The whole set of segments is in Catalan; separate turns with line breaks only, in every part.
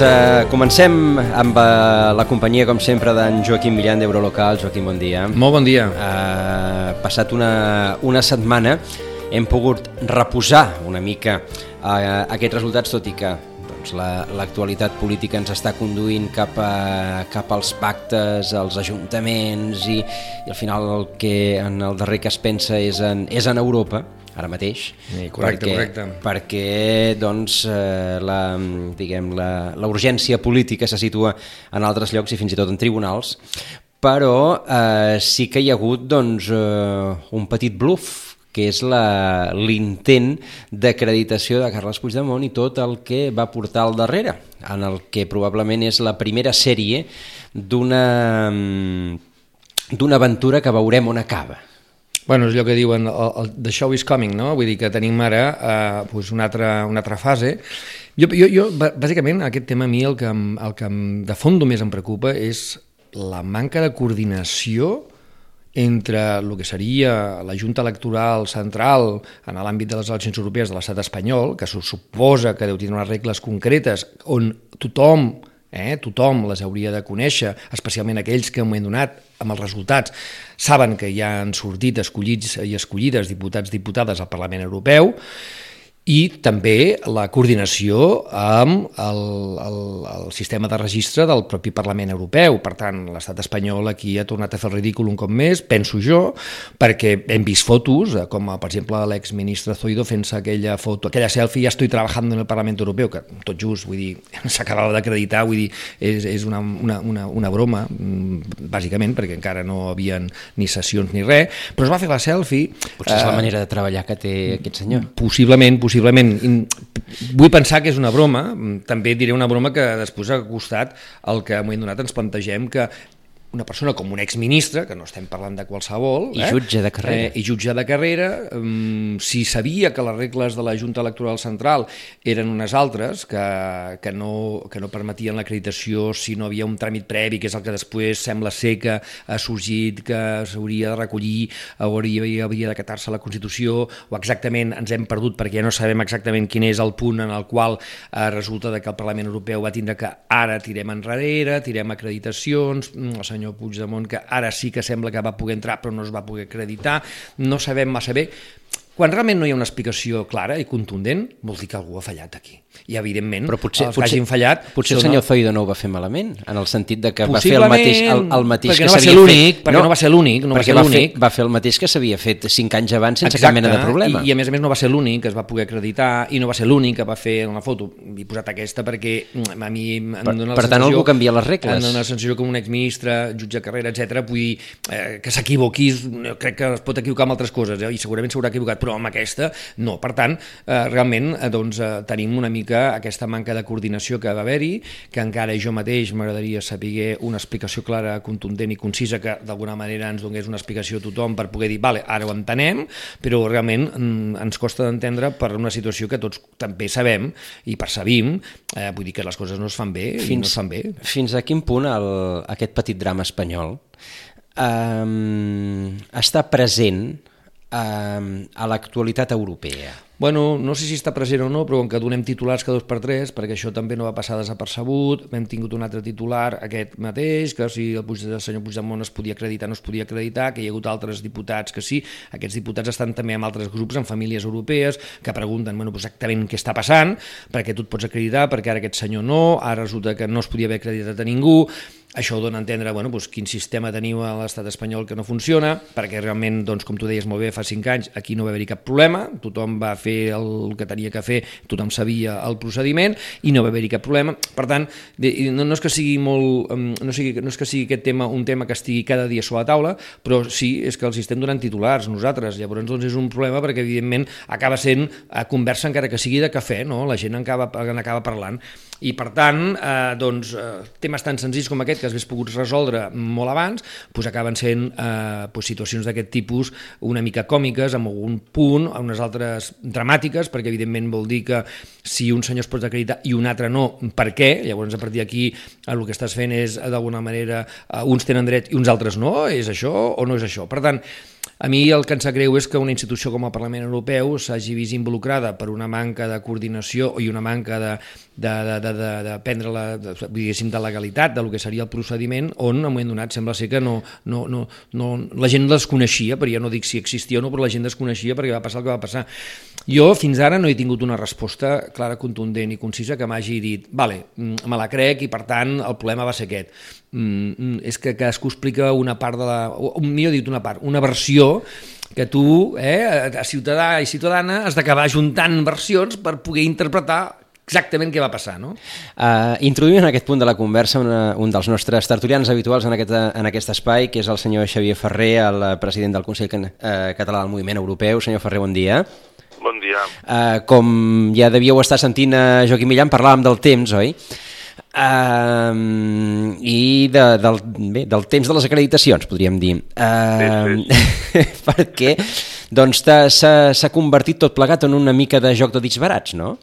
Doncs eh, comencem amb eh, la companyia, com sempre, d'en Joaquim Millan d'Eurolocal. Joaquim, bon dia.
Molt bon dia.
Eh, passat una, una setmana hem pogut reposar una mica eh, aquests resultats, tot i que doncs, l'actualitat la, política ens està conduint cap, a, cap als pactes, als ajuntaments i, i al final el que en el darrer que es pensa és en, és en Europa ara mateix
sí, correcte,
perquè,
correcte.
perquè doncs, eh, la, diguem, la, la urgència política se situa en altres llocs i fins i tot en tribunals però eh, sí que hi ha hagut doncs, eh, un petit bluff que és l'intent d'acreditació de Carles Puigdemont i tot el que va portar al darrere, en el que probablement és la primera sèrie d'una d'una aventura que veurem on acaba.
Bueno, és allò que diuen, el, el, the show is coming, no? Vull dir que tenim ara eh, pues una, altra, una altra fase. Jo, jo, jo, bàsicament, aquest tema a mi el que, el que de fons més em preocupa és la manca de coordinació entre el que seria la Junta Electoral Central en l'àmbit de les eleccions europees de l'estat espanyol, que suposa que deu tenir unes regles concretes on tothom eh, tothom les hauria de conèixer, especialment aquells que, un moment donat, amb els resultats, saben que ja han sortit escollits i escollides diputats diputades al Parlament Europeu, i també la coordinació amb el, el, el sistema de registre del propi Parlament Europeu. Per tant, l'estat espanyol aquí ha tornat a fer el ridícul un cop més, penso jo, perquè hem vist fotos, eh, com per exemple l'exministre Zoido fent-se aquella foto, aquella selfie, ja estoy trabajando en el Parlament Europeu, que tot just, vull dir, s'acabava d'acreditar, vull dir, és, és una, una, una, una broma, mm, bàsicament, perquè encara no havien ni sessions ni res, però es va fer la selfie...
Potser és eh, la manera de treballar que té aquest senyor.
Possiblement, possiblement possiblement, vull pensar que és una broma, també diré una broma que després ha costat el que a un donat ens plantegem que una persona com un exministre, que no estem parlant de qualsevol...
I eh? jutge de carrera.
Eh, I jutge de carrera, um, si sabia que les regles de la Junta Electoral Central eren unes altres, que, que, no, que no permetien l'acreditació si no havia un tràmit previ, que és el que després sembla ser que ha sorgit, que s'hauria de recollir, hauria, havia d'acatar-se la Constitució, o exactament ens hem perdut perquè ja no sabem exactament quin és el punt en el qual eh, resulta que el Parlament Europeu va tindre que ara tirem enrere, tirem acreditacions, mm, el senyor senyor Puigdemont, que ara sí que sembla que va poder entrar però no es va poder acreditar, no sabem massa bé. Quan realment no hi ha una explicació clara i contundent, vol dir que algú ha fallat aquí i evidentment
Però potser,
els que hagin fallat...
Potser el senyor Zoido no ho va fer malament, en el sentit de que va fer el mateix, el, el mateix
que
no
s'havia fet... Perquè no, no va ser l'únic, no va ser l'únic.
Va, va fer el mateix que s'havia fet cinc anys abans sense Exacte, cap mena de problema.
I, I a més a més no va ser l'únic que es va poder acreditar i no va ser l'únic que va fer una foto. He posat aquesta perquè mm, a mi em
per,
dona
la per tant, algú canvia les regles.
Em dona la sensació com un exministre, jutge de carrera, etc. vull eh, que s'equivoqui, crec que es pot equivocar amb altres coses, eh, i segurament s'haurà equivocat, però amb aquesta no. Per tant, eh, realment eh, doncs, eh, tenim una mica aquesta manca manca de coordinació que va haver-hi, que encara jo mateix m'agradaria saber una explicació clara, contundent i concisa que d'alguna manera ens donés una explicació a tothom per poder dir, vale, ara ho entenem, però realment mm, ens costa d'entendre per una situació que tots també sabem i percebim, eh, vull dir que les coses no es fan bé fins, i no es fan bé.
Fins a quin punt el, aquest petit drama espanyol um, està present um, a l'actualitat europea?
Bueno, no sé si està present o no, però com que donem titulars cada dos per tres, perquè això també no va passar desapercebut, hem tingut un altre titular, aquest mateix, que si el, Puig, el senyor Puigdemont es podia acreditar no es podia acreditar, que hi ha hagut altres diputats que sí, aquests diputats estan també amb altres grups, en famílies europees, que pregunten bueno, exactament què està passant, perquè tu et pots acreditar, perquè ara aquest senyor no, ara resulta que no es podia haver acreditat a ningú, això ho dona a entendre bueno, doncs, quin sistema teniu a l'estat espanyol que no funciona, perquè realment, doncs, com tu deies molt bé, fa cinc anys aquí no va haver-hi cap problema, tothom va fer el que tenia que fer, tothom sabia el procediment i no va haver-hi cap problema. Per tant, no, no és que sigui molt, no, sigui, no és que sigui aquest tema un tema que estigui cada dia sobre la taula, però sí és que els estem donant titulars nosaltres, llavors doncs és un problema perquè evidentment acaba sent a conversa encara que sigui de cafè, no? la gent acaba, acaba parlant i per tant, eh, doncs, eh, temes tan senzills com aquest que hagués pogut resoldre molt abans, doncs acaben sent eh, doncs situacions d'aquest tipus una mica còmiques, amb algun punt, unes altres dramàtiques, perquè evidentment vol dir que si un senyor es pot acreditar i un altre no, per què? Llavors a partir d'aquí el que estàs fent és d'alguna manera eh, uns tenen dret i uns altres no, és això o no és això? Per tant, a mi el que em sap greu és que una institució com el Parlament Europeu s'hagi vist involucrada per una manca de coordinació i una manca de, de, de, de, de, de prendre la, de, de legalitat del que seria el procediment, on en un moment donat sembla ser que no, no, no, no, la gent desconeixia, però ja no dic si existia o no, però la gent desconeixia perquè va passar el que va passar. Jo fins ara no he tingut una resposta clara, contundent i concisa que m'hagi dit, vale, mm, me la crec i per tant el problema va ser aquest Mm, mm, és que cadascú explica una part de la... o millor dit, una part, una versió que tu, eh, a ciutadà i ciutadana, has d'acabar juntant versions per poder interpretar exactament què va passar, no?
Uh, introduïm en aquest punt de la conversa una, un dels nostres tertulians habituals en aquest, en aquest espai, que és el senyor Xavier Ferrer, el president del Consell uh, Català del Moviment Europeu. Senyor Ferrer, bon dia.
Bon dia.
Uh, com ja devíeu estar sentint a Joaquim Millan, parlàvem del temps, oi? Uh, i de, del, bé, del temps de les acreditacions, podríem dir. Uh, sí, sí. perquè doncs, s'ha convertit tot plegat en una mica de joc de dits barats, no?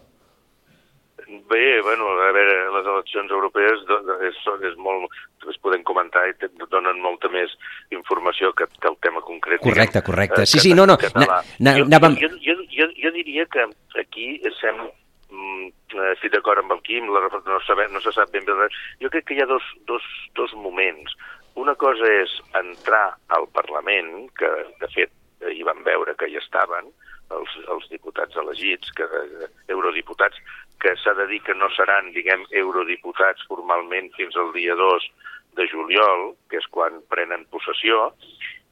Bé, bueno, a veure, les eleccions europees és, és molt, es poden comentar i donen molta més informació que, que el tema concret.
Correcte, correcte. Sí, sí, no, no. Na, na,
jo, jo, jo, jo, jo diria que aquí estem mm, eh, estic d'acord amb el Quim, la, no, sabem, no se sap ben bé res. Jo crec que hi ha dos, dos, dos moments. Una cosa és entrar al Parlament, que de fet hi van veure que hi estaven, els, els diputats elegits, que, eh, eurodiputats, que s'ha de dir que no seran, diguem, eurodiputats formalment fins al dia 2 de juliol, que és quan prenen possessió,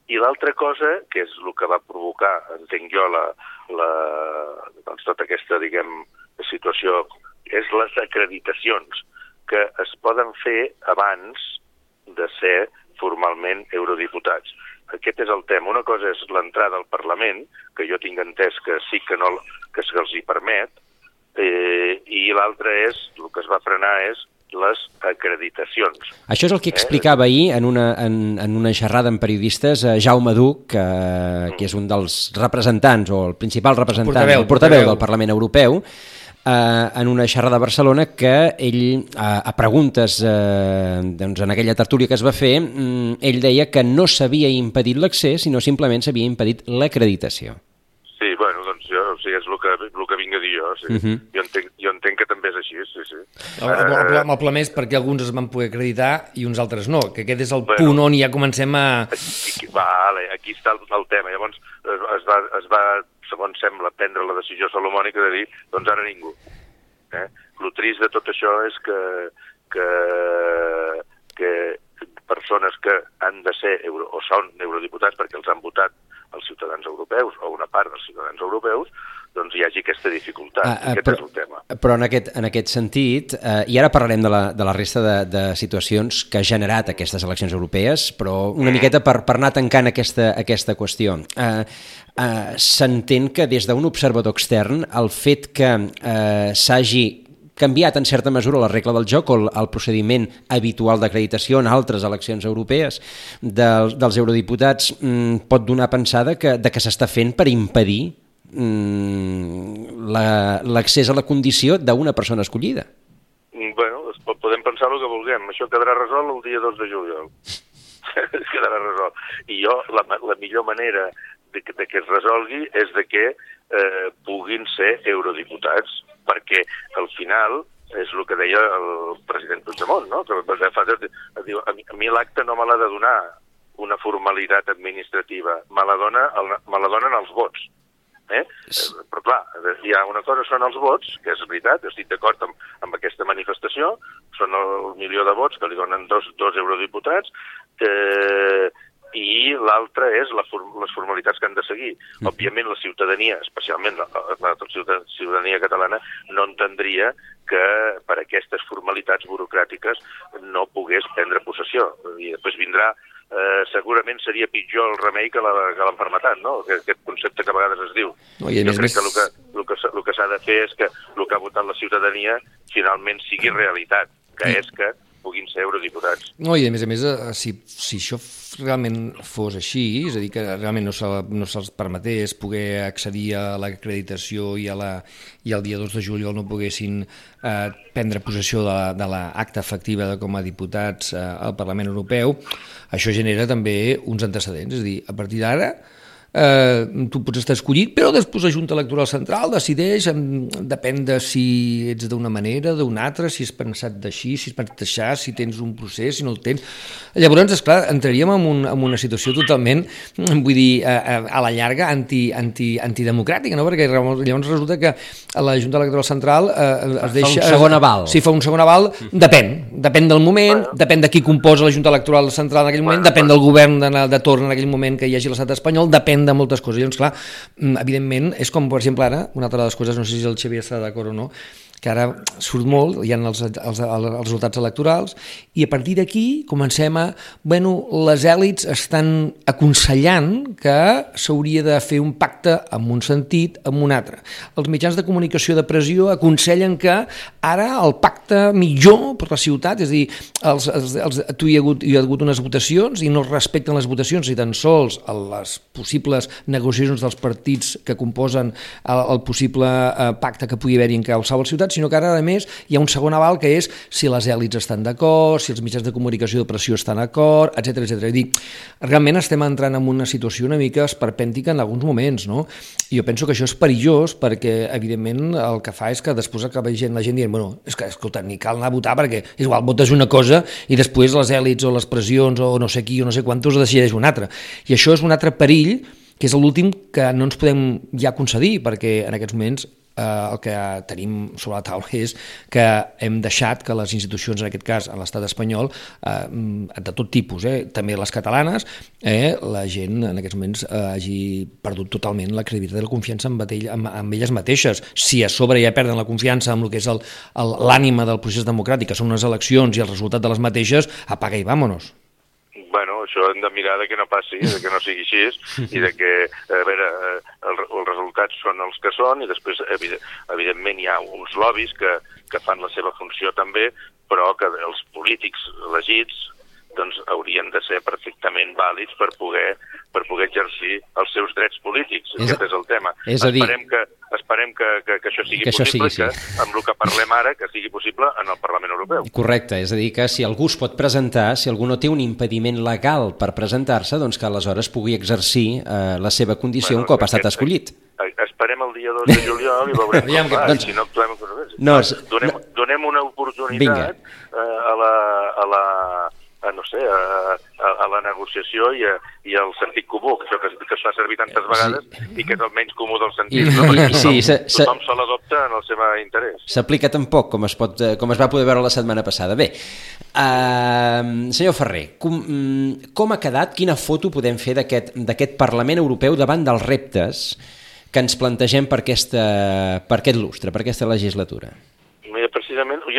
i l'altra cosa, que és el que va provocar, entenc jo, la, la, doncs tota aquesta, diguem, situació és les acreditacions que es poden fer abans de ser formalment eurodiputats. Aquest és el tema. Una cosa és l'entrada al Parlament, que jo tinc entès que sí que, no, que se'ls hi permet, eh, i l'altra és, el que es va frenar és les acreditacions.
Això és el que eh? explicava ahir en una, en, en una xerrada amb periodistes eh, Jaume Duc, que, mm. que és un dels representants, o el principal representant, el portaveu, el portaveu, portaveu del Parlament Europeu, eh, en una xerrada a Barcelona que ell, a, a preguntes eh, doncs en aquella tertúlia que es va fer, mm, ell deia que no s'havia impedit l'accés, sinó simplement s'havia impedit l'acreditació.
Sí, bueno, doncs jo, o sigui, és el que, el que vinc a dir jo. Sí. Uh -huh. jo, entenc, jo entenc que també és així, sí, sí.
El, el, el, el problema és perquè alguns es van poder acreditar i uns altres no, que aquest és el bueno, punt on ja comencem a...
Aquí, vale, aquí està el, el tema. Llavors es, va, es va segons sembla, prendre la decisió salomònica de dir, doncs ara ningú. Eh? El trist de tot això és que, que, que persones que han de ser euro, o són eurodiputats perquè els han votat els ciutadans europeus o una part dels ciutadans europeus, doncs hi hagi aquesta dificultat. Ah, ah, Aquest però, és el tema.
Però en aquest, en aquest sentit, eh, i ara parlarem de la, de la resta de, de situacions que ha generat aquestes eleccions europees, però una miqueta per, per anar tancant aquesta, aquesta qüestió. Eh, eh, S'entén que des d'un observador extern el fet que eh, s'hagi canviat en certa mesura la regla del joc o el, el procediment habitual d'acreditació en altres eleccions europees del, dels eurodiputats mm, pot donar pensada que, de que s'està fent per impedir mm, l'accés la, a la condició d'una persona escollida.
Mm, bueno, podem pensar el que vulguem. Això quedarà resolt el dia 2 de juliol. quedarà resolt. I jo, la, la millor manera de, que, de que es resolgui és de que eh, puguin ser eurodiputats, perquè al final és el que deia el president Puigdemont, no? que diu, a mi, a mi l'acte no me l'ha de donar una formalitat administrativa, me la, dona, el, me la donen els vots. Eh? Però clar, hi ha una cosa són els vots, que és veritat, estic d'acord amb, amb aquesta manifestació, són el milió de vots que li donen dos, dos eurodiputats, eh, i l'altra és la, les formalitats que han de seguir. Òbviament la ciutadania, especialment la, la, la ciutadania catalana, no entendria que per aquestes formalitats burocràtiques no pogués prendre possessió. I després vindrà eh, segurament seria pitjor el remei que l'enfermetat, no? Aquest, aquest concepte que a vegades es diu.
No, i
jo
més,
crec
més...
que el que, el que, el que s'ha de fer és que el que ha votat la ciutadania finalment sigui realitat, que és que puguin ser eurodiputats.
No, i a més a més, eh, si, si això realment fos així, és a dir, que realment no se'ls no se permetés poder accedir a l'acreditació i, a la, i el dia 2 de juliol no poguessin eh, prendre possessió de l'acta la, efectiva de com a diputats eh, al Parlament Europeu, això genera també uns antecedents, és a dir, a partir d'ara eh, tu pots estar escollit, però després la Junta Electoral Central decideix, depèn de si ets d'una manera, d'una altra, si és pensat d'així, si és pensat d'aixà, si tens un procés, si no el tens... Llavors, esclar, entraríem en, un, en una situació totalment, vull dir, a, a la llarga anti, anti, antidemocràtica, no? perquè llavors resulta que a la Junta Electoral Central eh, es deixa...
Fa un segon aval.
Sí, fa un segon aval, depèn, depèn del moment, depèn de qui composa la Junta Electoral Central en aquell moment, depèn del govern de, de torn en aquell moment que hi hagi l'estat espanyol, depèn de moltes coses. Llavors, clar, mm, evidentment, és com, per exemple, ara, una altra de les coses, no sé si el Xavier està d'acord o no, que ara surt molt, hi ha els, els, els, resultats electorals, i a partir d'aquí comencem a... Bueno, les èlits estan aconsellant que s'hauria de fer un pacte amb un sentit, amb un altre. Els mitjans de comunicació de pressió aconsellen que ara el pacte millor per la ciutat, és a dir, els, els, els, tu hi ha, hagut, hi ha hagut unes votacions i no respecten les votacions ni tan sols les possibles negociacions dels partits que composen el, el possible eh, pacte que pugui haver-hi en qualsevol ciutat, sinó que ara, a més, hi ha un segon aval que és si les èlits estan d'acord, si els mitjans de comunicació de pressió estan d'acord, etc etc. És dir, realment estem entrant en una situació una mica esperpèntica en alguns moments, no? I jo penso que això és perillós perquè, evidentment, el que fa és que després acaba gent, la gent dient, bueno, és que, escolta, ni cal anar a votar perquè és igual, votes una cosa i després les èlits o les pressions o no sé qui o no sé quantos decideix una altra. I això és un altre perill que és l'últim que no ens podem ja concedir, perquè en aquests moments eh, el que tenim sobre la taula és que hem deixat que les institucions, en aquest cas a l'estat espanyol, eh, de tot tipus, eh, també les catalanes, eh, la gent en aquests moments eh, hagi perdut totalment la credibilitat i la confiança en, ell, en, en elles mateixes. Si a sobre ja perden la confiança en el que és l'ànima del procés democràtic, que són unes eleccions i el resultat de les mateixes, apaga i vámonos.
Bueno, això hem de mirar de que no passi, de que no sigui així, i de que, a veure, eh, el, els resultats són els que són, i després, evidentment, hi ha uns lobbies que, que fan la seva funció també, però que els polítics elegits doncs, haurien de ser perfectament vàlids per poder, per poder exercir els seus drets polítics. És, Aquest és el tema.
És a dir,
esperem que, esperem que, que, que això sigui
que això
possible,
sigui,
sí. que amb el que parlem ara, que sigui possible en el Parlament Europeu.
Correcte, és a dir, que si algú es pot presentar, si algú no té un impediment legal per presentar-se, doncs que aleshores pugui exercir eh, la seva condició bueno, un cop ha estat escollit.
Esperem el dia 2 de juliol i veurem com va,
doncs-
si no actuem...
No, es-
donem,
no.
donem una oportunitat eh, a la... A la a, no sé, a, a, a la negociació i, a, i al sentit comú, que això que, que es fa servir tantes vegades i que és el menys comú del sentit.
I-
no? Perquè
sí,
tothom,
se- se-
tothom se l'adopta en el seu interès.
S'aplica tan poc com es, pot, eh, com es va poder veure la setmana passada. Bé, uh, senyor Ferrer, com, mm, com ha quedat, quina foto podem fer d'aquest Parlament Europeu davant dels reptes que ens plantegem per, aquesta, per aquest lustre, per aquesta legislatura?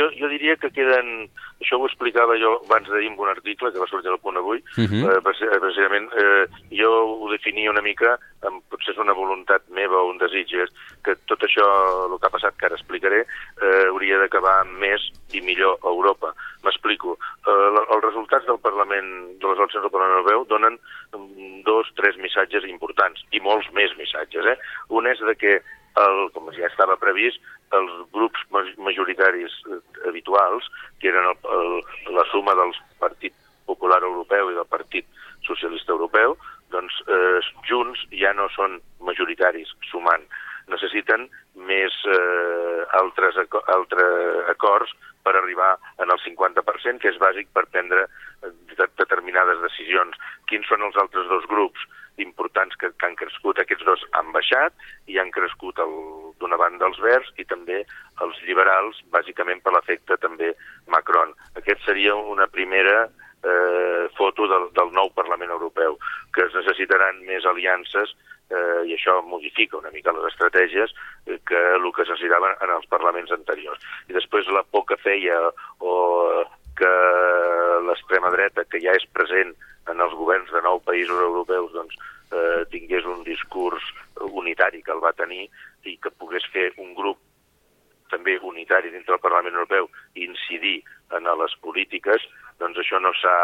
Jo, jo diria que queden... Això ho explicava jo abans d'ahir en un article que va sortir al punt avui. Uh
Mhm.
-huh. eh, preci- precisament, eh, jo ho definia una mica, amb, potser és una voluntat meva o un desig, és que tot això, el que ha passat, que ara explicaré, eh, hauria d'acabar més i millor a Europa. M'explico. Eh, la- els resultats del Parlament, de les eleccions del Parlament Europeu donen mm, dos, tres missatges importants, i molts més missatges. Eh? Un és de que el, com ja estava previst, els grups ma- majoritaris eh, habituals, que eren el, el, la suma del Partit Popular Europeu i del Partit Socialista Europeu, doncs eh, junts ja no són majoritaris sumant. Necessiten més eh, altres, aco altres acords per arribar en el 50%, que és bàsic per prendre eh, de determinades decisions. Quins són els altres dos grups importants que, que han crescut? Aquests dos han baixat i han crescut d'una banda els verds i també els liberals, bàsicament per l'efecte també Macron. Aquest seria una primera eh, foto del, del nou Parlament Europeu, que es necessitaran més aliances eh, i això modifica una mica les estratègies eh, que el que es necessitaven en els parlaments anteriors. I després la por que feia o que l'extrema dreta, que ja és present en els governs de nou països europeus, doncs, eh, tingués un discurs unitari que el va tenir i que pogués fer un grup també unitari dintre del Parlament Europeu i incidir en les polítiques, doncs això no s'ha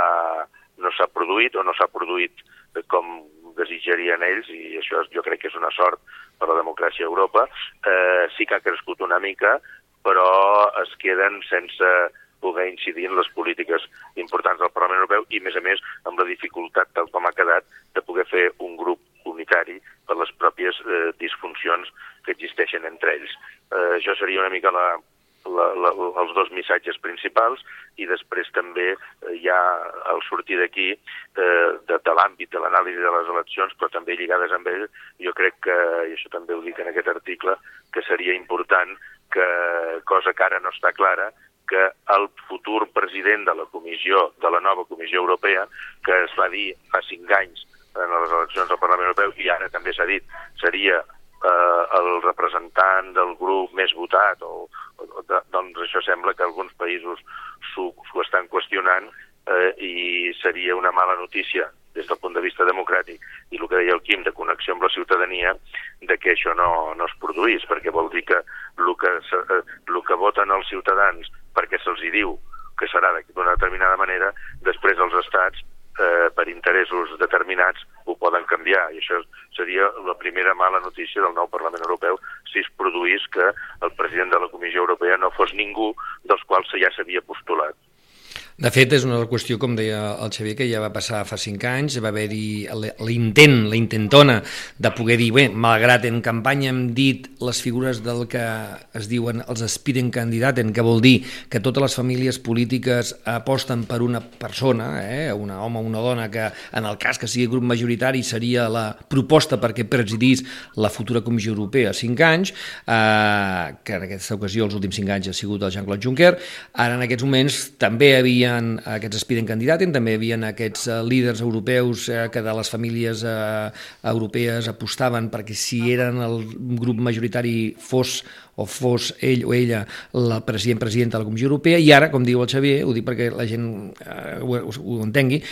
no s'ha produït o no s'ha produït com desitjarien ells i això jo crec que és una sort per la democràcia a Europa. Eh, sí que ha crescut una mica, però es queden sense poder incidir en les polítiques importants del Parlament Europeu i, a més a més, amb la dificultat, tal com ha quedat, de poder fer un grup unitari per les pròpies eh, disfuncions que existeixen entre ells. Eh, això seria una mica la, la, la, els dos missatges principals i després també eh, hi ha el sortir d'aquí eh, de, de l'àmbit de l'anàlisi de les eleccions, però també lligades amb ell, jo crec que, i això també ho dic en aquest article, que seria important que, cosa que ara no està clara, que el futur president de la comissió, de la nova Comissió Europea, que es va dir fa cinc anys en les eleccions del Parlament Europeu, i ara també s'ha dit, seria eh, el representant del grup més votat, o, o de, doncs això sembla que alguns països s'ho estan qüestionant eh, i seria una mala notícia des del punt de vista democràtic i el que deia el Quim de connexió amb la ciutadania de que això no, no es produís, perquè vol dir que el que, el eh, que voten els ciutadans perquè se'ls diu que serà d'una determinada manera, després els estats eh, per interessos determinats ho poden canviar i això seria la primera mala notícia del nou Parlament Europeu si es produís que el president de la Comissió Europea no fos ningú dels quals ja s'havia postulat.
De fet, és una qüestió, com deia el Xavier, que ja va passar fa cinc anys, va haver-hi l'intent, la intentona de poder dir, bé, malgrat en campanya hem dit les figures del que es diuen els aspiren candidaten, que vol dir que totes les famílies polítiques aposten per una persona, eh, una home o una dona, que en el cas que sigui grup majoritari seria la proposta perquè presidís la futura Comissió Europea a cinc anys, eh, que en aquesta ocasió els últims cinc anys ha sigut el Jean-Claude Juncker, ara en aquests moments també havia havien aquests aspirant candidaten, també hi havia aquests líders europeus uh, que de les famílies uh, europees apostaven perquè si eren el grup majoritari fos o fos ell o ella la president-presidenta de la Comissió Europea i ara, com diu el Xavier, ho dic perquè la gent uh, ho, ho entengui,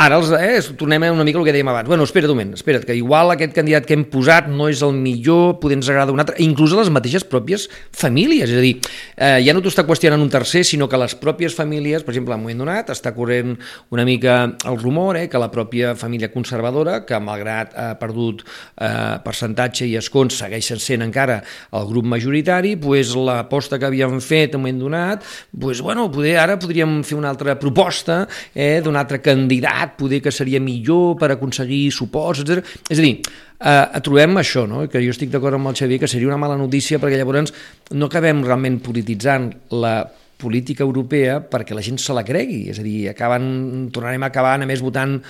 Ara, els, eh, tornem una mica el que dèiem abans. Bueno, espera un moment, espera't, que igual aquest candidat que hem posat no és el millor, poder ens agrada un altre, inclús a les mateixes pròpies famílies. És a dir, eh, ja no t'ho està qüestionant un tercer, sinó que les pròpies famílies, per exemple, en un moment donat, està corrent una mica el rumor eh, que la pròpia família conservadora, que malgrat ha perdut eh, percentatge i escons, segueixen sent encara el grup majoritari, pues, l'aposta que havíem fet en un moment donat, pues, bueno, poder, ara podríem fer una altra proposta eh, d'un altre candidat candidat poder que seria millor per aconseguir suports, etc. És a dir, eh, trobem això, no? que jo estic d'acord amb el Xavier, que seria una mala notícia perquè llavors no acabem realment polititzant la política europea perquè la gent se la cregui, és a dir, acaben, tornarem a acabar només votant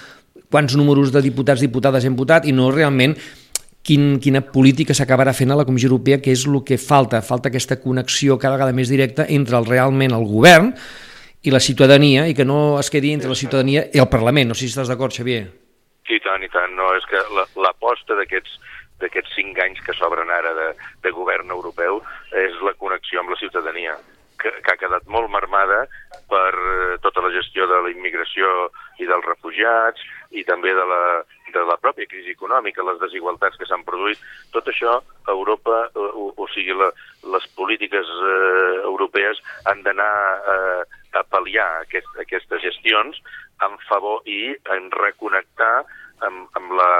quants números de diputats diputades hem votat i no realment quin, quina política s'acabarà fent a la Comissió Europea, que és el que falta. Falta aquesta connexió cada vegada més directa entre el, realment el govern, i la ciutadania i que no es quedi entre la ciutadania i el Parlament. No sé si estàs d'acord, Xavier.
Sí, tant, i tant. No, és que l'aposta la, d'aquests d'aquests cinc anys que s'obren ara de, de govern europeu és la connexió amb la ciutadania, que, que ha quedat molt marmada per eh, tota la gestió de la immigració i dels refugiats i també de la, de la pròpia crisi econòmica, les desigualtats que s'han produït. Tot això, Europa, o, o sigui, la, les polítiques eh, europees han d'anar eh, a pal·liar aquest, aquestes gestions en favor i en reconnectar amb, amb, la,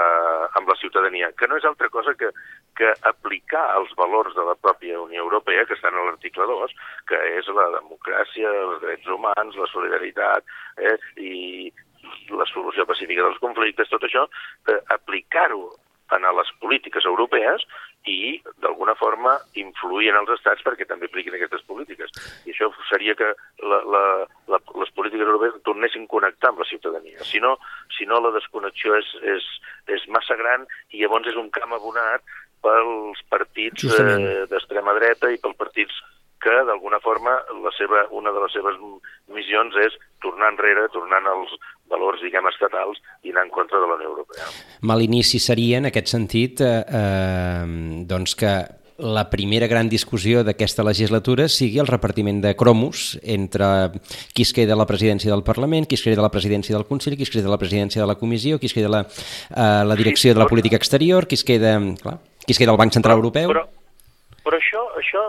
amb la ciutadania, que no és altra cosa que, que aplicar els valors de la pròpia Unió Europea, que estan a l'article 2, que és la democràcia, els drets humans, la solidaritat, eh, i, la solució pacífica dels conflictes, tot això, eh, aplicar-ho en les polítiques europees i, d'alguna forma, influir en els estats perquè també apliquin aquestes polítiques. I això seria que la, la, la, les polítiques europees tornessin a connectar amb la ciutadania. Si no, si no la desconnexió és, és, és massa gran i llavors és un camp abonat pels partits eh, d'extrema dreta i pels partits que d'alguna forma la seva, una de les seves missions és tornar enrere, tornant als valors, diguem, estatals i anar en contra de la Unió Europea.
Mal inici seria, en aquest sentit, eh, eh, doncs que la primera gran discussió d'aquesta legislatura sigui el repartiment de cromos entre qui es queda a la presidència del Parlament, qui es queda a la presidència del Consell, qui es queda a la presidència de la Comissió, qui es queda a la, a la direcció de la política exterior, qui es queda, clar, qui es queda al Banc Central Europeu...
Però, però això, això,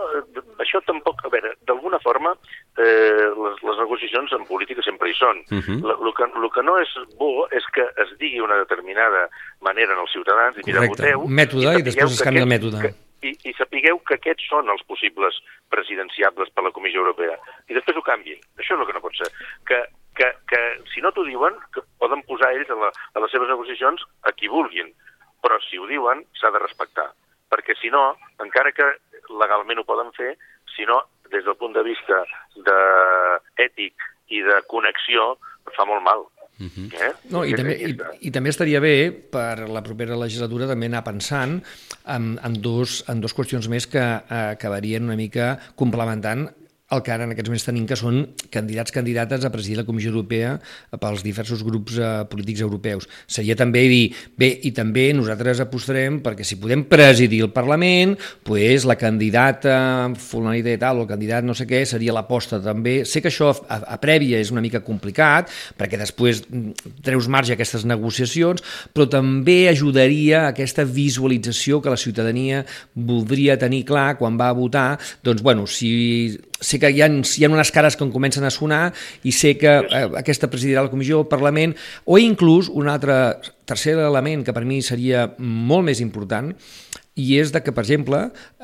això tampoc, a veure, d'alguna forma eh, les, les negociacions en política sempre hi són. Uh -huh. el, que, el que no és bo és que es digui una determinada manera als ciutadans i mira,
Correcte.
voteu...
Mètode i, i després es canvia el mètode.
Que, i, i sapigueu que aquests són els possibles presidenciables per la Comissió Europea. I després ho canviïn. Això és el que no pot ser. Que, que, que si no t'ho diuen, que poden posar ells a, la, a les seves negociacions a qui vulguin. Però si ho diuen, s'ha de respectar perquè si no, encara que legalment ho poden fer, si no, des del punt de vista de ètic i de connexió, fa molt mal. Uh -huh.
eh? no, i, també, i, I també estaria bé per la propera legislatura també anar pensant en, en, dos, en dos qüestions més que eh, acabarien una mica complementant el que ara en aquests moments tenim, que són candidats, candidates a presidir la Comissió Europea pels diversos grups eh, polítics europeus. Seria també dir, bé, i també nosaltres apostarem perquè si podem presidir el Parlament, pues, la candidata fulanita i tal, o el candidat no sé què, seria l'aposta també. Sé que això a, a prèvia és una mica complicat, perquè després mm, treus marge a aquestes negociacions, però també ajudaria aquesta visualització que la ciutadania voldria tenir clar quan va a votar, doncs, bueno, si sé que hi ha, hi ha unes cares que em comencen a sonar i sé que eh, aquesta presidirà la comissió, el Parlament, o inclús un altre tercer element que per mi seria molt més important i és de que, per exemple,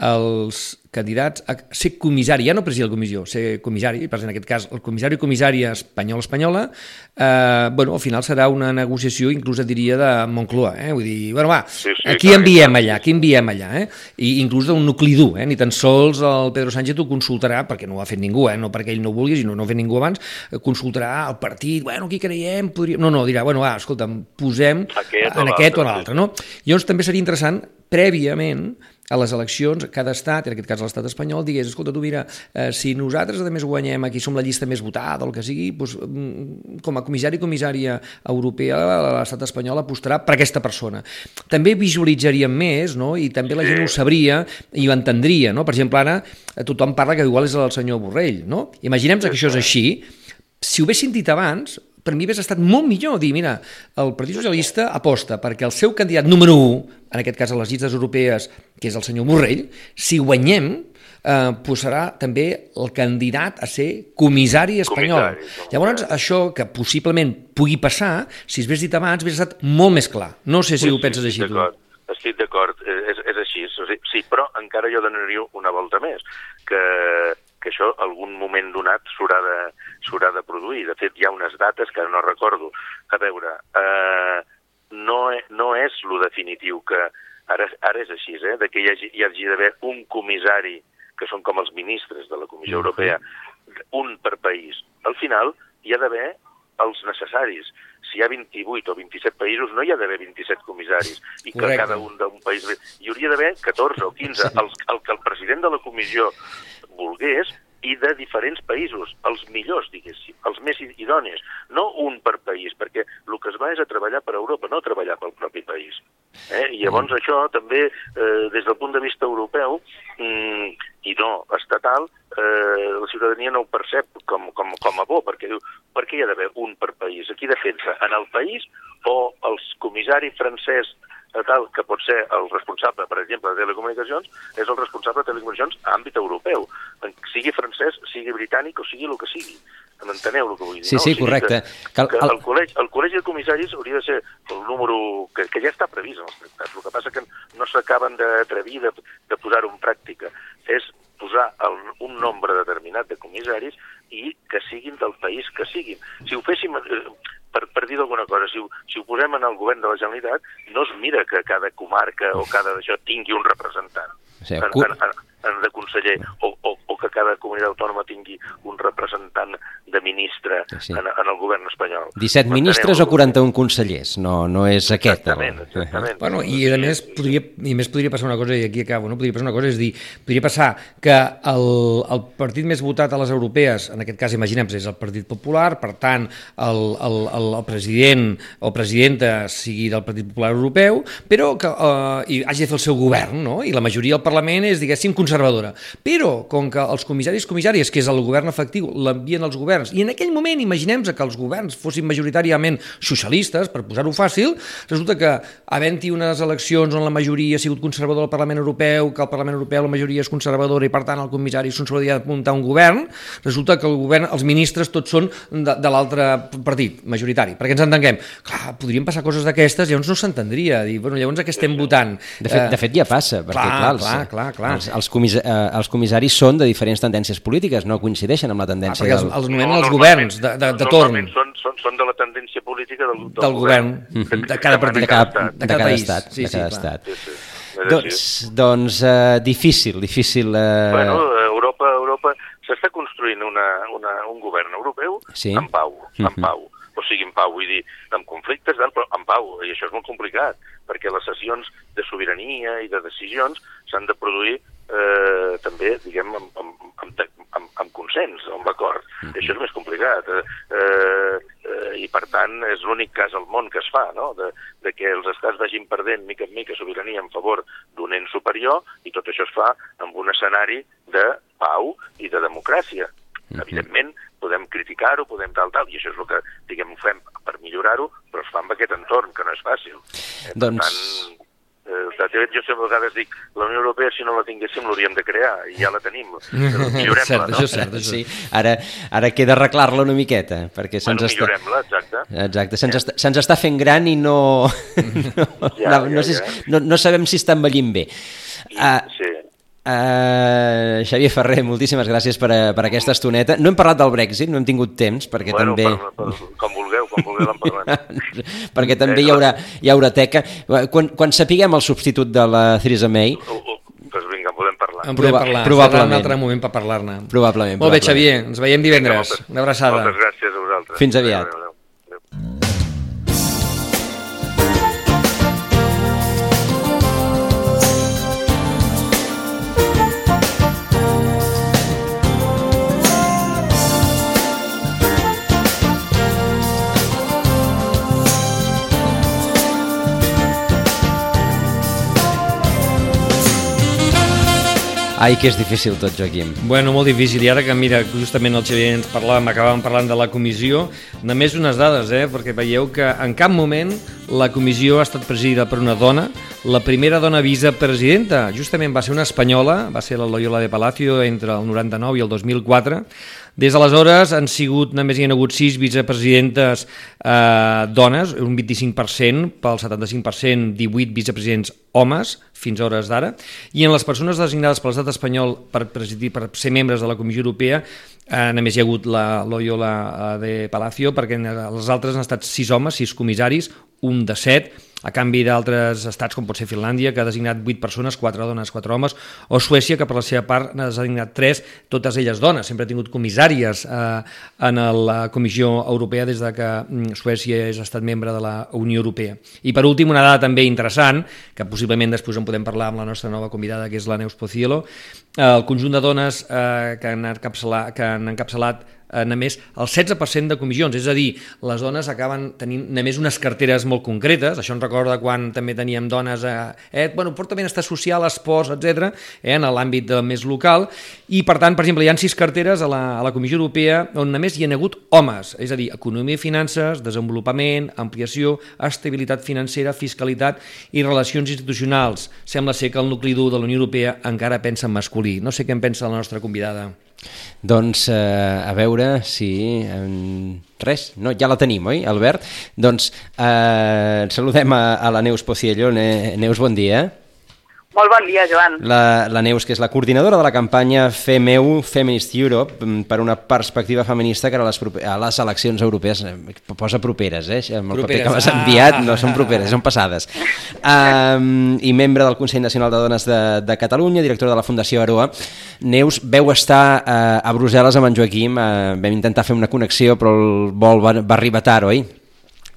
els candidats a ser comissari, ja no president de la comissió, ser comissari, per en aquest cas el comissari o comissària espanyol-espanyola, eh, bueno, al final serà una negociació, inclús et diria, de Moncloa, eh? vull dir, bueno, va, sí, sí, aquí enviem allà, aquí enviem allà, eh? I inclús d'un nucli dur, eh? ni tan sols el Pedro Sánchez ho consultarà, perquè no ho ha fet ningú, eh? no perquè ell no vulgui, sinó no ho ha fet ningú abans, consultarà el partit, bueno, qui creiem, podríem... No, no, dirà, bueno, va, escolta'm, posem aquest en aquest o en l'altre, no? Llavors també seria interessant prèviament a les eleccions, cada estat, en aquest cas l'estat espanyol, digués, escolta, tu mira, eh, si nosaltres a més guanyem, aquí som la llista més votada, el que sigui, doncs, mm, com a comissari i comissària europea, l'estat espanyol apostarà per aquesta persona. També visualitzaríem més, no?, i també la gent ho sabria i ho entendria, no? Per exemple, ara eh, tothom parla que igual és el senyor Borrell, no? Imaginem que això és així, si ho haguessin dit abans, per mi hauria estat molt millor dir, mira, el Partit Socialista aposta perquè el seu candidat número 1, en aquest cas a les llistes europees, que és el senyor Borrell, si guanyem, eh, posarà també el candidat a ser comissari espanyol. Comissari, Llavors, això que possiblement pugui passar, si es hagués dit abans, hauria estat molt més clar. No sé si sí, ho penses
sí,
així tu.
Estic d'acord, és, és així. Sí, però encara jo donaria una volta més, que que això algun moment donat s'haurà de, de produir. De fet, hi ha unes dates que no recordo. A veure, eh, no, e, no és lo definitiu que ara, ara és així, eh, de que hi hagi, hi hagi d'haver un comissari, que són com els ministres de la Comissió Europea, un per país. Al final hi ha d'haver els necessaris. Si hi ha 28 o 27 països, no hi ha d'haver 27 comissaris, i que Correcte. cada un d'un país... Hi hauria d'haver 14 o 15. Sí. El, el que el president de la comissió volgués i de diferents països, els millors, diguéssim, els més idònies, no un per país, perquè el que es va és a treballar per Europa, no a treballar pel propi país. Eh? I llavors mm. això també, eh, des del punt de vista europeu, mm, i no estatal, eh, la ciutadania no ho percep com, com, com a bo, perquè diu, per què hi ha d'haver un per país? Aquí defensa en el país o els comissari francès a tal que pot ser el responsable, per exemple, de telecomunicacions, és el responsable de telecomunicacions a àmbit europeu, sigui francès, sigui britànic o sigui el que sigui. M'enteneu el que vull dir?
Sí,
no?
sí,
o sigui
correcte.
Que, que el, col·legi, el col·legi de comissaris hauria de ser el número que, que ja està previst en els tractats. El que passa que no s'acaben d'atrevir de, de posar-ho en pràctica. És posar el, un nombre determinat de comissaris i que siguin del país que siguin. Si ho féssim... Eh, per, per dir alguna cosa, si ho, si ho posem en el govern de la Generalitat, no es mira que cada comarca o cada d'això tingui un representant
O sigui,
en, en, en, en de conseller, o, o, o que cada comunitat autònoma tingui un representant de ministre
Sí.
en, en el govern espanyol.
17 ministres o 41 consellers, no, no és aquest. el-
Exactament, exactament.
Bueno, i a més podria, i a més podria passar una cosa, i aquí acabo, no? podria passar una cosa, és dir, podria passar que el, el partit més votat a les europees, en aquest cas imaginem és el Partit Popular, per tant el, el, el, el president o presidenta sigui del Partit Popular Europeu, però que eh, i hagi de fer el seu govern, no? i la majoria del Parlament és, diguéssim, conservadora. Però, com que els comissaris comissàries, que és el govern efectiu, l'envien als governs, i en aquell moment imaginem que els governs fossin majoritàriament socialistes, per posar-ho fàcil, resulta que havent-hi unes eleccions on la majoria ha sigut conservadora al Parlament Europeu, que el Parlament Europeu la majoria és conservadora i per tant el comissari ha de muntar un govern, resulta que el govern, els ministres tots són de, de l'altre partit, majoritari, perquè ens entenguem. Clar, podrien passar coses d'aquestes, llavors no s'entendria, dir, bueno, llavors a què estem votant?
De fet,
Eh,
de fet ja passa, perquè
clar,
clar, els,
clar, clar, clar.
Els, els, comisa, eh, els comissaris són de diferents tendències polítiques, no coincideixen amb la
Ah,
tendència
perquè els,
del...
els nomenen els
normalment-
governs de, de, de torn
són, són, són de la tendència política del, del,
del govern, de cada partit,
de cada, de cada
país.
estat.
Sí,
de
sí,
cada
clar.
estat.
Sí, sí.
Doncs, doncs eh, difícil, difícil... Eh...
Bueno, Europa, Europa s'està construint una, una, un govern europeu
Sí.
en pau, en pau. O sigui, en pau, vull dir, amb conflictes, però en pau, i això és molt complicat, perquè les sessions de sobirania i de decisions s'han de produir eh, també, diguem, amb, amb, amb, amb, amb consens, amb acord.
Mhm.
I això és més complicat. Eh, eh, I, per tant, és l'únic cas al món que es fa, no?, de, de que els estats vagin perdent mica en mica sobirania en favor d'un ens superior, i tot això es fa amb un escenari de pau i de democràcia. Evidentment, podem criticar-ho, podem tal, tal, i això és el que, diguem, ho fem per millorar-ho, però es fa amb aquest entorn, que no és fàcil. Eh, per
Doncs-
tant, eh, de fet, jo sempre a vegades dic, la Unió Europea, si no la tinguéssim, l'hauríem de crear, i ja la tenim. Millorem-la,
Cert,
no?
això és cert, això
Sí, ara, ara queda arreglar-la una miqueta, perquè se'ns
Bueno,
està...
millorem-la, exacte.
Exacte, se'ns està, se'ns està fent gran i no, no,
Ja,
no, no,
ja,
sé,
ja.
si- no, no sabem si està envellint bé. Uh,
Sí.
Uh, Xavier Ferrer, moltíssimes gràcies per, a- per aquesta estoneta. No hem parlat del Brexit, no hem tingut temps, perquè
bueno,
també...
per, per, com vulgueu, com vulgueu en parlem.
perquè també hi haurà, hi haurà teca. Quan, quan sapiguem el substitut de la Theresa May,
doncs vinga, podem parlar.
En podem parlar,
probablement.
serà un altre moment per parlar-ne.
Probablement,
Molt bé. Xavier, ens veiem divendres.
Moltes-
Una abraçada.
Moltes gràcies a vosaltres.
Fins aviat.
Adéu, adéu.
Ai, que és difícil tot, Joaquim.
Bueno, molt difícil. I ara que, mira, justament el Xavier ens parlàvem, acabàvem parlant de la comissió, només unes dades, eh? perquè veieu que en cap moment la comissió ha estat presidida per una dona. La primera dona vicepresidenta justament va ser una espanyola, va ser la Loyola de Palacio entre el 99 i el 2004. Des d'aleshores han sigut, només hi ha hagut sis vicepresidentes eh, dones, un 25%, pel 75%, 18 vicepresidents homes, fins a hores d'ara, i en les persones designades per l'estat espanyol per, presidir, per ser membres de la Comissió Europea eh, només hi ha hagut la Loyola eh, de Palacio, perquè els altres han estat sis homes, sis comissaris, un de set, a canvi d'altres estats com pot ser Finlàndia, que ha designat 8 persones, 4 dones, 4 homes, o Suècia, que per la seva part n'ha designat 3, totes elles dones. Sempre ha tingut comissàries eh, en la Comissió Europea des de que mm, Suècia és estat membre de la Unió Europea. I per últim, una dada també interessant, que possiblement després en podem parlar amb la nostra nova convidada, que és la Neus Pocielo, el conjunt de dones eh, que han que han encapçalat només el 16% de comissions, és a dir, les dones acaben tenint només unes carteres molt concretes, això ens recorda quan també teníem dones a, eh, bueno, porta benestar social, esports, etc, eh, en l'àmbit eh, més local, i per tant, per exemple, hi ha sis carteres a la, a la Comissió Europea on només hi ha hagut homes, és a dir, economia i finances, desenvolupament, ampliació, estabilitat financera, fiscalitat i relacions institucionals. Sembla ser que el nucli dur de la Unió Europea encara pensa en masculí. No sé què en pensa la nostra convidada.
Doncs eh, a veure si... Eh, res, no, ja la tenim, oi, Albert? Doncs eh, saludem a, a la Neus Pociello. Ne, Neus, bon dia.
Molt bon dia, Joan.
La, la Neus, que és la coordinadora de la campanya FEMEU, Feminist Europe, mm, per una perspectiva feminista que a les, a les eleccions europees, eh, posa properes, eh? Amb el
Properes,
paper que m'has
ah.
enviat no són properes, són passades. Um, I membre del Consell Nacional de Dones de, de Catalunya, directora de la Fundació Aroa. Neus, veu estar uh, a Brussel·les amb en Joaquim, uh, vam intentar fer una connexió, però el vol va, va arribar tard, oi?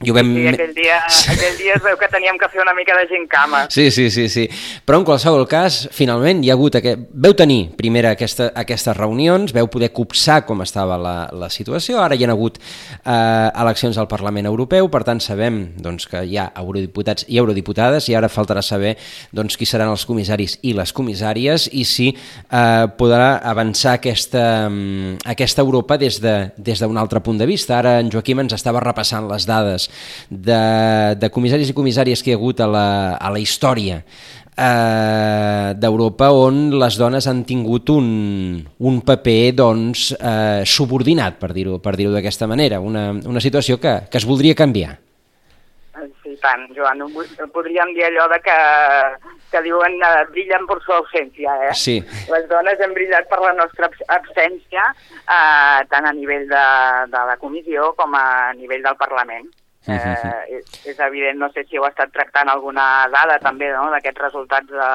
I ho vam...
Sí, aquell dia, aquell dia es veu que teníem que fer una mica de gincama.
Sí, sí, sí, sí. Però en qualsevol cas, finalment hi ha hagut... Aquest... Veu tenir primera aquesta, aquestes reunions, veu poder copsar com estava la, la situació, ara hi ha hagut eh, eleccions al Parlament Europeu, per tant sabem doncs, que hi ha eurodiputats i eurodiputades i ara faltarà saber doncs, qui seran els comissaris i les comissàries i si eh, podrà avançar aquesta, mm, aquesta Europa des d'una de, des d'un altre punt de vista. Ara en Joaquim ens estava repassant les dades de, de comissaris i comissàries que hi ha hagut a la, a la història eh, d'Europa on les dones han tingut un, un paper doncs, eh, subordinat, per dir-ho per dir d'aquesta manera, una, una situació que, que es voldria canviar.
Sí, tant, Joan. Podríem dir allò de que, que diuen eh, brillen per su ausència, eh?
Sí.
Les dones hem brillat per la nostra abs- absència, eh, tant a nivell de, de la comissió com a nivell del Parlament. Eh, és, és evident, no sé si heu estat tractant alguna dada també no, d'aquests resultats de,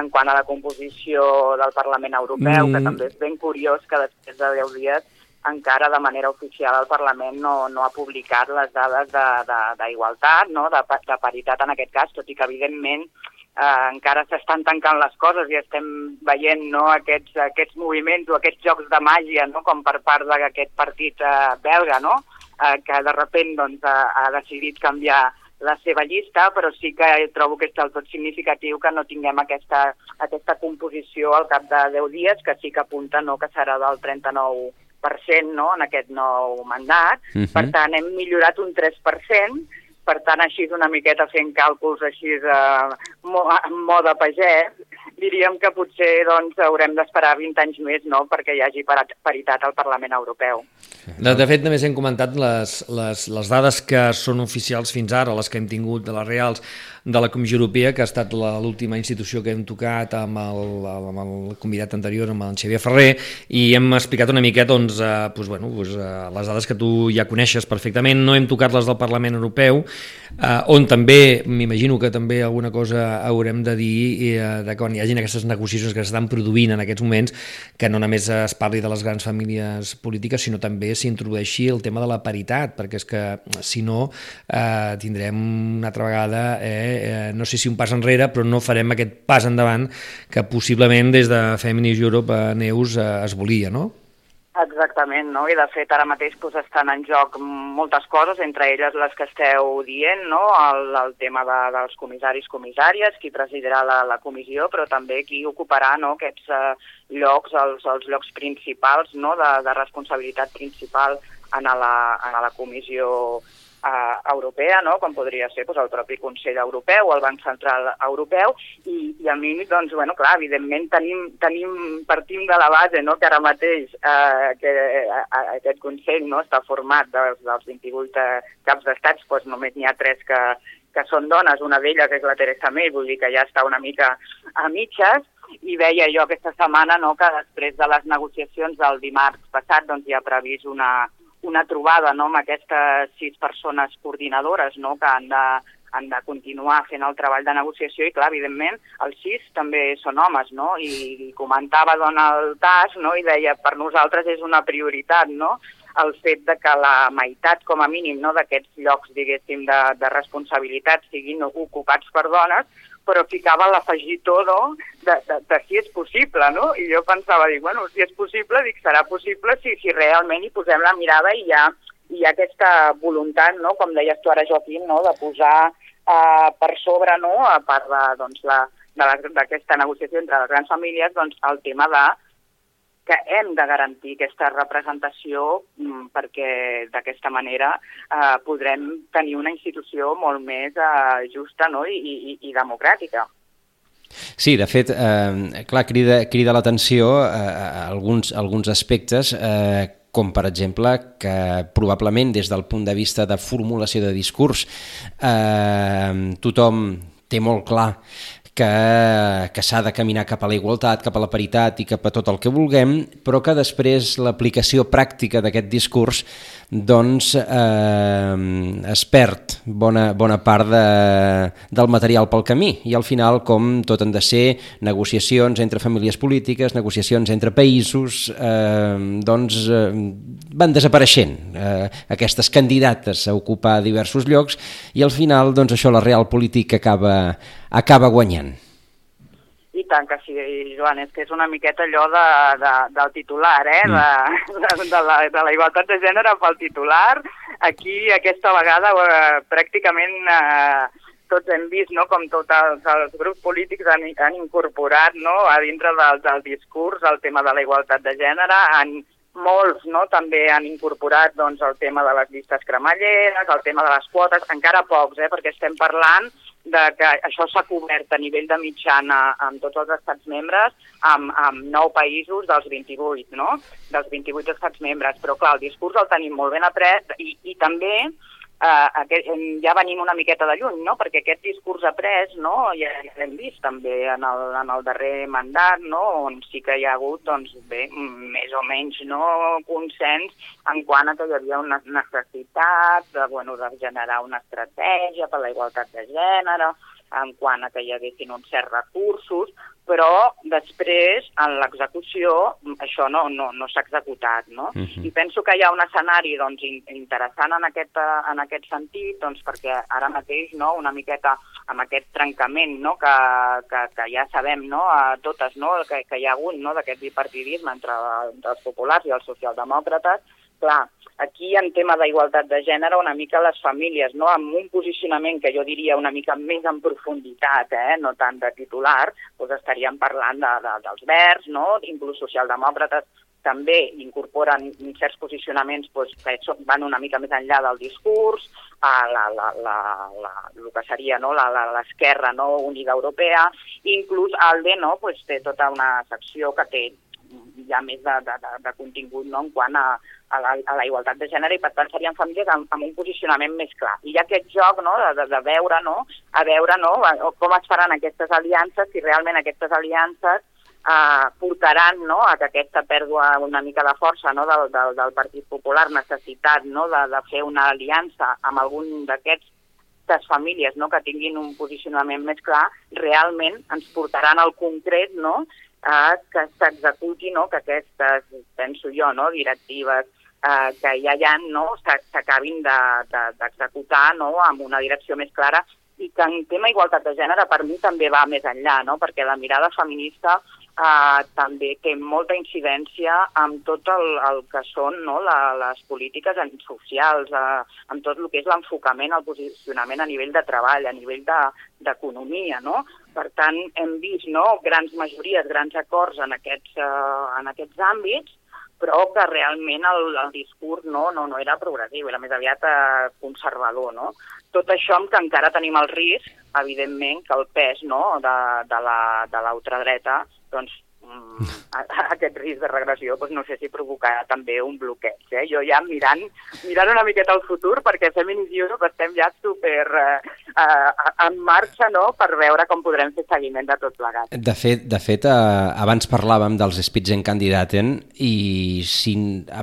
en quant a la composició del Parlament Europeu, mm. que també és ben curiós que després de 10 dies encara de manera oficial el Parlament no, no ha publicat les dades de- de- d'igualtat, no? de, de paritat en aquest cas, tot i que evidentment eh, encara s'estan tancant les coses i estem veient no, aquests, aquests moviments o aquests jocs de màgia, no? com per part d'aquest partit eh, belga, no? Eh, que de repent doncs, ha, ha decidit canviar la seva llista, però sí que trobo que és del tot significatiu que no tinguem aquesta, aquesta composició al cap de 10 dies, que sí que apunta no, que serà del 39% no, en aquest nou mandat.
Mhm.
Per tant, hem millorat un 3%, per tant, així una miqueta fent càlculs així eh, mo, en mode pagès, diríem que potser doncs, haurem d'esperar 20 anys més no, perquè hi hagi paritat al Parlament Europeu.
De, de fet, només hem comentat les, les, les dades que són oficials fins ara, les que hem tingut de les reals de la Comissió Europea, que ha estat l'última institució que hem tocat amb el, amb el convidat anterior, amb el Xavier Ferrer, i hem explicat una miqueta doncs, eh, doncs, bueno, doncs, eh, les dades que tu ja coneixes perfectament. No hem tocat les del Parlament Europeu, eh, on també, m'imagino que també alguna cosa haurem de dir eh, de quan hi hagin aquestes negociacions que s'estan produint en aquests moments, que no només es parli de les grans famílies polítiques, sinó també s'introdueixi el tema de la paritat, perquè és que si no eh, tindrem una altra vegada, eh, eh, no sé si un pas enrere, però no farem aquest pas endavant que possiblement des de Feminist Europe a Neus eh, es volia, no?
Exactament, no? i de fet ara mateix doncs, estan en joc moltes coses, entre elles les que esteu dient, no? el, el tema de, dels comissaris, comissàries, qui presidirà la, la comissió, però també qui ocuparà no? aquests eh, llocs, els, els llocs principals no? de, de responsabilitat principal en la, en la comissió eh, europea, no? com podria ser doncs, el propi Consell Europeu o el Banc Central Europeu, i, i a mi, doncs, bueno, clar, evidentment tenim, tenim, partim de la base no? que ara mateix eh, que eh, aquest Consell no? està format dels, dels 28 eh, caps d'estats, doncs només n'hi ha tres que, que són dones, una d'elles és la Teresa May, vull dir que ja està una mica a mitges, i veia jo aquesta setmana no, que després de les negociacions del dimarts passat doncs, hi ha previst una, una trobada no, amb aquestes sis persones coordinadores no, que han de, han de continuar fent el treball de negociació i, clar, evidentment, els sis també són homes, no? I, comentava Donald Tusk, no? I deia, per nosaltres és una prioritat, no?, el fet de que la meitat, com a mínim, no, d'aquests llocs, diguéssim, de, de responsabilitat siguin ocupats per dones, però ficava l'afegitó no? de, de, de si és possible, no? I jo pensava, dic, bueno, si és possible, dic, serà possible si, si realment hi posem la mirada i hi ha, hi ha aquesta voluntat, no? com deies tu ara, Joaquim, no? de posar eh, per sobre, no? a part de, doncs, la- d'aquesta negociació entre les grans famílies, doncs, el tema de que hem de garantir aquesta representació mm, perquè d'aquesta manera eh, podrem tenir una institució molt més eh, justa no? I, i, i democràtica.
Sí, de fet, eh, clar, crida, crida l'atenció eh, alguns, alguns aspectes eh, com per exemple que probablement des del punt de vista de formulació de discurs eh, tothom té molt clar que, que s'ha de caminar cap a la igualtat, cap a la paritat i cap a tot el que vulguem, però que després l'aplicació pràctica d'aquest discurs doncs eh, es perd bona, bona part de, del material pel camí i al final com tot han de ser negociacions entre famílies polítiques, negociacions entre països, eh, doncs eh, van desapareixent eh, aquestes candidates a ocupar diversos llocs i al final doncs això la real política acaba, acaba guanyant.
Tant que sí, Joan, és que és una miqueta allò de, de, del titular, eh? Mm. De, de, de, la, de la igualtat de gènere pel titular. Aquí, aquesta vegada, eh, pràcticament eh, tots hem vist no, com tots els, els grups polítics han, han incorporat no, a dintre del, del discurs el tema de la igualtat de gènere, han, molts no, també han incorporat doncs, el tema de les llistes cremalleres, el tema de les quotes, encara pocs, eh, perquè estem parlant de que això s'ha cobert a nivell de mitjana amb tots els estats membres, amb, amb 9 països dels 28, no? Dels 28 estats membres. Però, clar, el discurs el tenim molt ben après i, i també eh, aquest, ja venim una miqueta de lluny, no? perquè aquest discurs après no? ja, ja l'hem vist també en el, en el darrer mandat, no? on sí que hi ha hagut doncs, bé, més o menys no? consens en quant a que hi havia una necessitat de, bueno, de generar una estratègia per la igualtat de gènere, en quant a que hi haguessin uns certs recursos, però després, en l'execució, això no, no, no s'ha executat, no? Uh -huh. I penso que hi ha un escenari doncs, interessant en aquest, en aquest sentit, doncs, perquè ara mateix, no?, una miqueta amb aquest trencament no? que, que, que ja sabem no? a totes no? que, que hi ha hagut no? d'aquest bipartidisme entre, entre els populars i els socialdemòcrates, clar, aquí en tema d'igualtat de gènere una mica les famílies, no? amb un posicionament que jo diria una mica més en profunditat, eh? no tant de titular, doncs estaríem parlant de, de, dels verds, no? inclús socialdemòcrates també incorporen certs posicionaments doncs, que van una mica més enllà del discurs, a la, la, la, la, el que seria no? l'esquerra no? unida europea, inclús ALDE no? pues, té tota una secció que té ja més de, de, de, de contingut no? en quant a, a, la, a la igualtat de gènere i per tant serien famílies amb, amb un posicionament més clar. I hi ha aquest joc no? de, de, de veure, no? a veure no? com es faran aquestes aliances, si realment aquestes aliances eh, portaran no? a que aquesta pèrdua una mica de força no? del, del, del Partit Popular, necessitat no? de, de fer una aliança amb algun d'aquests aquestes famílies no, que tinguin un posicionament més clar, realment ens portaran al concret no, a que s'executi, no? que aquestes, penso jo, no? directives eh, que ja hi ha no? s'acabin d'executar de, de, no? amb una direcció més clara i que en tema igualtat de gènere per mi també va més enllà, no? perquè la mirada feminista eh, també té molta incidència amb tot el, el que són no? la, les polítiques socials, eh, amb tot el que és l'enfocament, el posicionament a nivell de treball, a nivell d'economia, de, no? Per tant, hem vist no, grans majories, grans acords en aquests, uh, en aquests àmbits, però que realment el, el discurs no, no, no era progressiu, era més aviat uh, conservador. No? Tot això amb que encara tenim el risc, evidentment, que el pes no, de, de la dreta doncs, Mm, aquest risc de regressió doncs no sé si provocarà també un bloqueig. Eh? Jo ja mirant, mirant una miqueta al futur, perquè Feminis Europe estem ja super eh, eh, en marxa no? per veure com podrem fer seguiment de tot plegat.
De fet, de fet eh, abans parlàvem dels Spitzenkandidaten i si,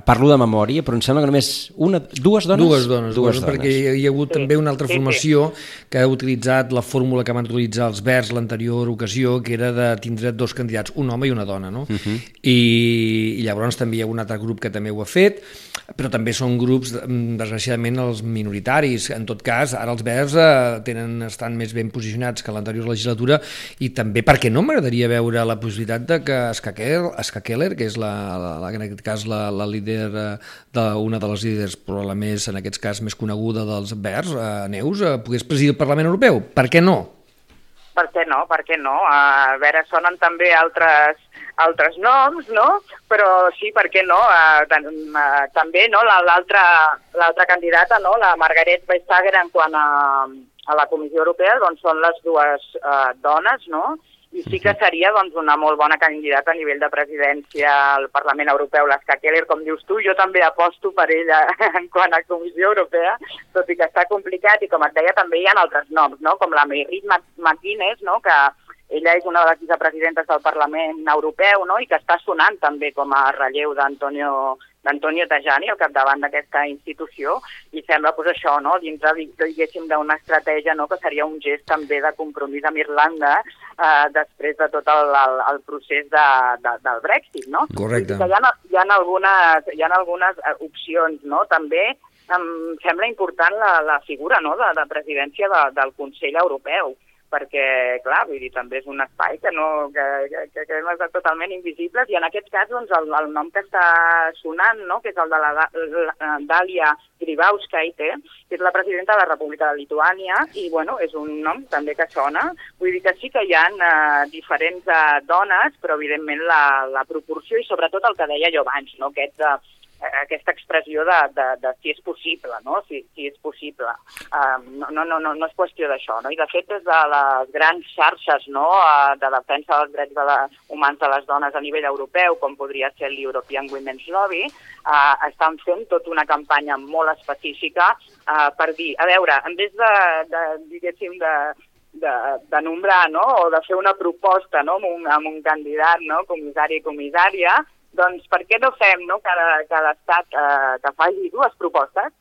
parlo de memòria, però em sembla que només una, dues dones?
Dues dones, dues dones. perquè hi, hi ha hagut sí. també una altra sí, formació sí. que ha utilitzat la fórmula que van utilitzar els Verds l'anterior ocasió, que era de tindre dos candidats, un home i una dona, no? Uh mhm. -huh. I, I llavors també hi ha un altre grup que també ho ha fet, però també són grups, mm, desgraciadament, els minoritaris. En tot cas, ara els verds eh, tenen, estan més ben posicionats que l'anterior legislatura i també, perquè no m'agradaria veure la possibilitat de que Ska Keller, que és la, la, la, en aquest cas la, la líder eh, d'una de les líders, però la més, en aquest cas, més coneguda dels verds, eh, Neus, eh, pogués presidir el Parlament Europeu. Per què no?
Per què no? Per què no? A veure, sonen també altres, altres noms, no? Però sí, per què no? Uh, també no? l'altra la, candidata, no? la Margaret Vestager, en quant a, a la Comissió Europea, doncs són les dues uh, dones, no? I sí que seria doncs, una molt bona candidata a nivell de presidència al Parlament Europeu, l'Esca Keller, com dius tu, jo també aposto per ella en quant a Comissió Europea, tot i que està complicat, i com et deia, també hi ha altres noms, no? com la Merit McGuinness, no? que ella és una de les vicepresidentes del Parlament Europeu no? i que està sonant també com a relleu d'Antonio d'Antonio Tajani al capdavant d'aquesta institució i sembla pues, això, no? dintre diguéssim d'una estratègia no? que seria un gest també de compromís amb Irlanda eh, després de tot el, el, el procés de, de, del Brexit. No?
Correcte.
Hi ha, hi ha algunes, hi ha algunes eh, opcions, no? també em sembla important la, la figura no? de, de presidència de, del Consell Europeu perquè, clar, vull dir, també és un espai que, no, que, que, que hem estat totalment invisibles i en aquest cas doncs, el, el nom que està sonant, no?, que és el de la, la Dàlia Gribauskaite, que és la presidenta de la República de Lituània, i bueno, és un nom també que sona. Vull dir que sí que hi ha eh, diferents eh, dones, però evidentment la, la proporció i sobretot el que deia jo abans, no? aquest eh, aquesta expressió de, de, de si és possible, no? si, si és possible. Um, no, no, no, no, és qüestió d'això. No? I de fet, des de les grans xarxes no? de defensa dels drets de la, humans de les dones a nivell europeu, com podria ser l'European Women's Lobby, uh, estan fent tota una campanya molt específica uh, per dir, a veure, en vez de, de diguéssim, de, de, de nombrar no? o de fer una proposta no? amb, un, amb un candidat, no? comissari i comissària, doncs per què no fem no, cada, cada estat eh, que faci dues propostes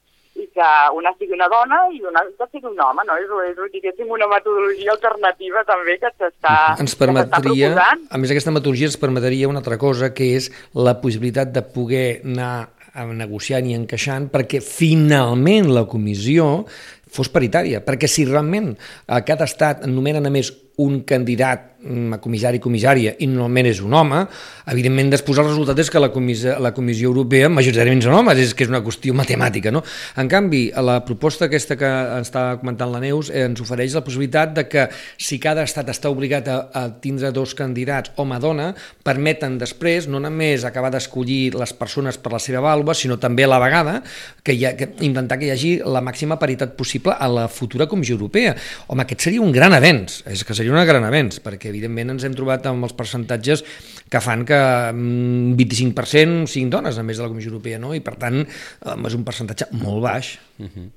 i que una sigui una dona i una que sigui un home, no? És, és diguéssim, una metodologia alternativa també que s'està
Ens permetria, a més aquesta metodologia ens permetria una altra cosa, que és la possibilitat de poder anar negociant i encaixant perquè finalment la comissió fos paritària, perquè si realment a cada estat nomenen a més un candidat a comissari i comissària i normalment és un home, evidentment després el resultat és que la comissió, la comissió europea majoritàriament són homes, és que és una qüestió matemàtica. No? En canvi, la proposta aquesta que està comentant la Neus eh, ens ofereix la possibilitat de que si cada estat està obligat a, a tindre dos candidats home-dona, permeten després no només acabar d'escollir les persones per la seva vàlua, sinó també a la vegada que, hi ha, que intentar que hi hagi la màxima paritat possible a la futura Comissió Europea. Home, aquest seria un gran avenç, és que seria un gran avenç, perquè evidentment ens hem trobat amb els percentatges que fan que 25% mm, siguin dones, a més de la Comissió Europea, no? i per tant és un percentatge molt baix. Uh mhm. -huh.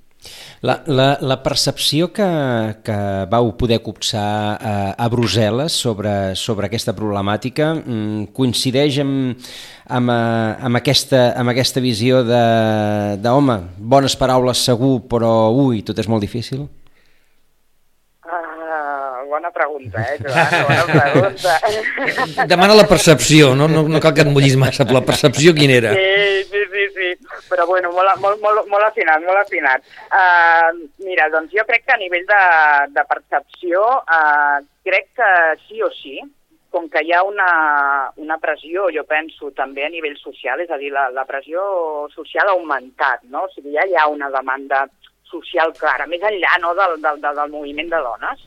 La, la, la percepció que, que vau poder copsar a, a Brussel·les sobre, sobre aquesta problemàtica mm, coincideix amb, amb, eh, amb, aquesta, amb aquesta visió de, de, home, bones paraules segur, però ui, tot és molt difícil?
Pregunta, eh, Joan? Bona pregunta.
Demana la percepció, no, no, no cal que et mullis massa, però la percepció quina era?
Sí, sí, sí, sí. però bueno, molt, molt, molt, molt afinat, molt afinat. Uh, mira, doncs jo crec que a nivell de, de percepció, uh, crec que sí o sí, com que hi ha una, una pressió, jo penso, també a nivell social, és a dir, la, la pressió social ha augmentat, no? O sigui, ja hi ha una demanda social clara, més enllà no, del, del, del moviment de dones,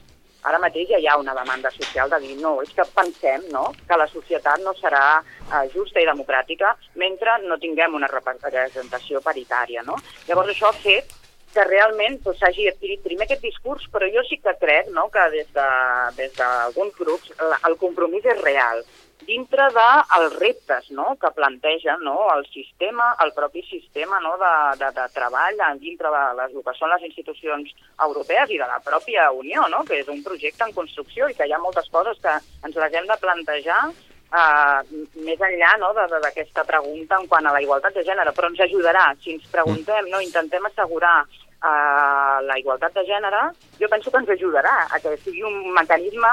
Ara mateix ja hi ha una demanda social de dir no, és que pensem no, que la societat no serà eh, justa i democràtica mentre no tinguem una representació paritària. No? Llavors això ha fet que realment doncs, s'hagi doncs, adquirit primer aquest discurs, però jo sí que crec no, que des d'alguns de, grups el compromís és real dintre dels de reptes no, que plantegen no, el sistema, el propi sistema no, de, de, de treball dintre de les que són les institucions europees i de la pròpia Unió, no, que és un projecte en construcció i que hi ha moltes coses que ens les hem de plantejar Uh, més enllà no, d'aquesta pregunta en quant a la igualtat de gènere, però ens ajudarà, si ens preguntem, no, intentem assegurar uh, la igualtat de gènere, jo penso que ens ajudarà a que sigui un mecanisme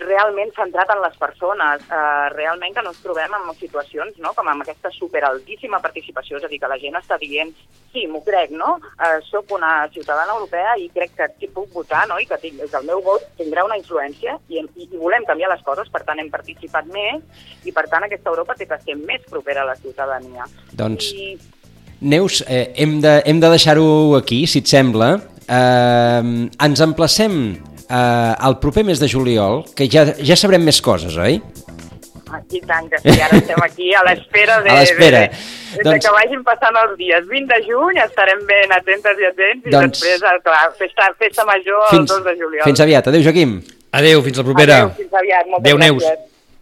realment centrat en les persones, eh, realment que no ens trobem en situacions no? com amb aquesta superaltíssima participació, és a dir, que la gent està dient sí, m'ho crec, no? Eh, soc una ciutadana europea i crec que hi puc votar no? i que, tinc, el meu vot tindrà una influència i, i, i volem canviar les coses, per tant hem participat més i per tant aquesta Europa té que ser més propera a la ciutadania.
Doncs, I... Neus, eh, hem de, hem de deixar-ho aquí, si et sembla. Eh, ens emplacem eh, el proper mes de juliol, que ja, ja sabrem més coses, oi?
Ah, I tant, que sí, ara estem aquí a l'espera de,
a l'espera.
de, de, doncs... de que vagin passant els dies. 20 de juny estarem ben atentes i atents i doncs... després, clar, festa, festa major fins, el 2 de juliol.
Fins aviat. Adéu, Joaquim.
Adéu, fins la propera.
Adéu, fins aviat. Moltes
Adéu,
gràcies.
Neus.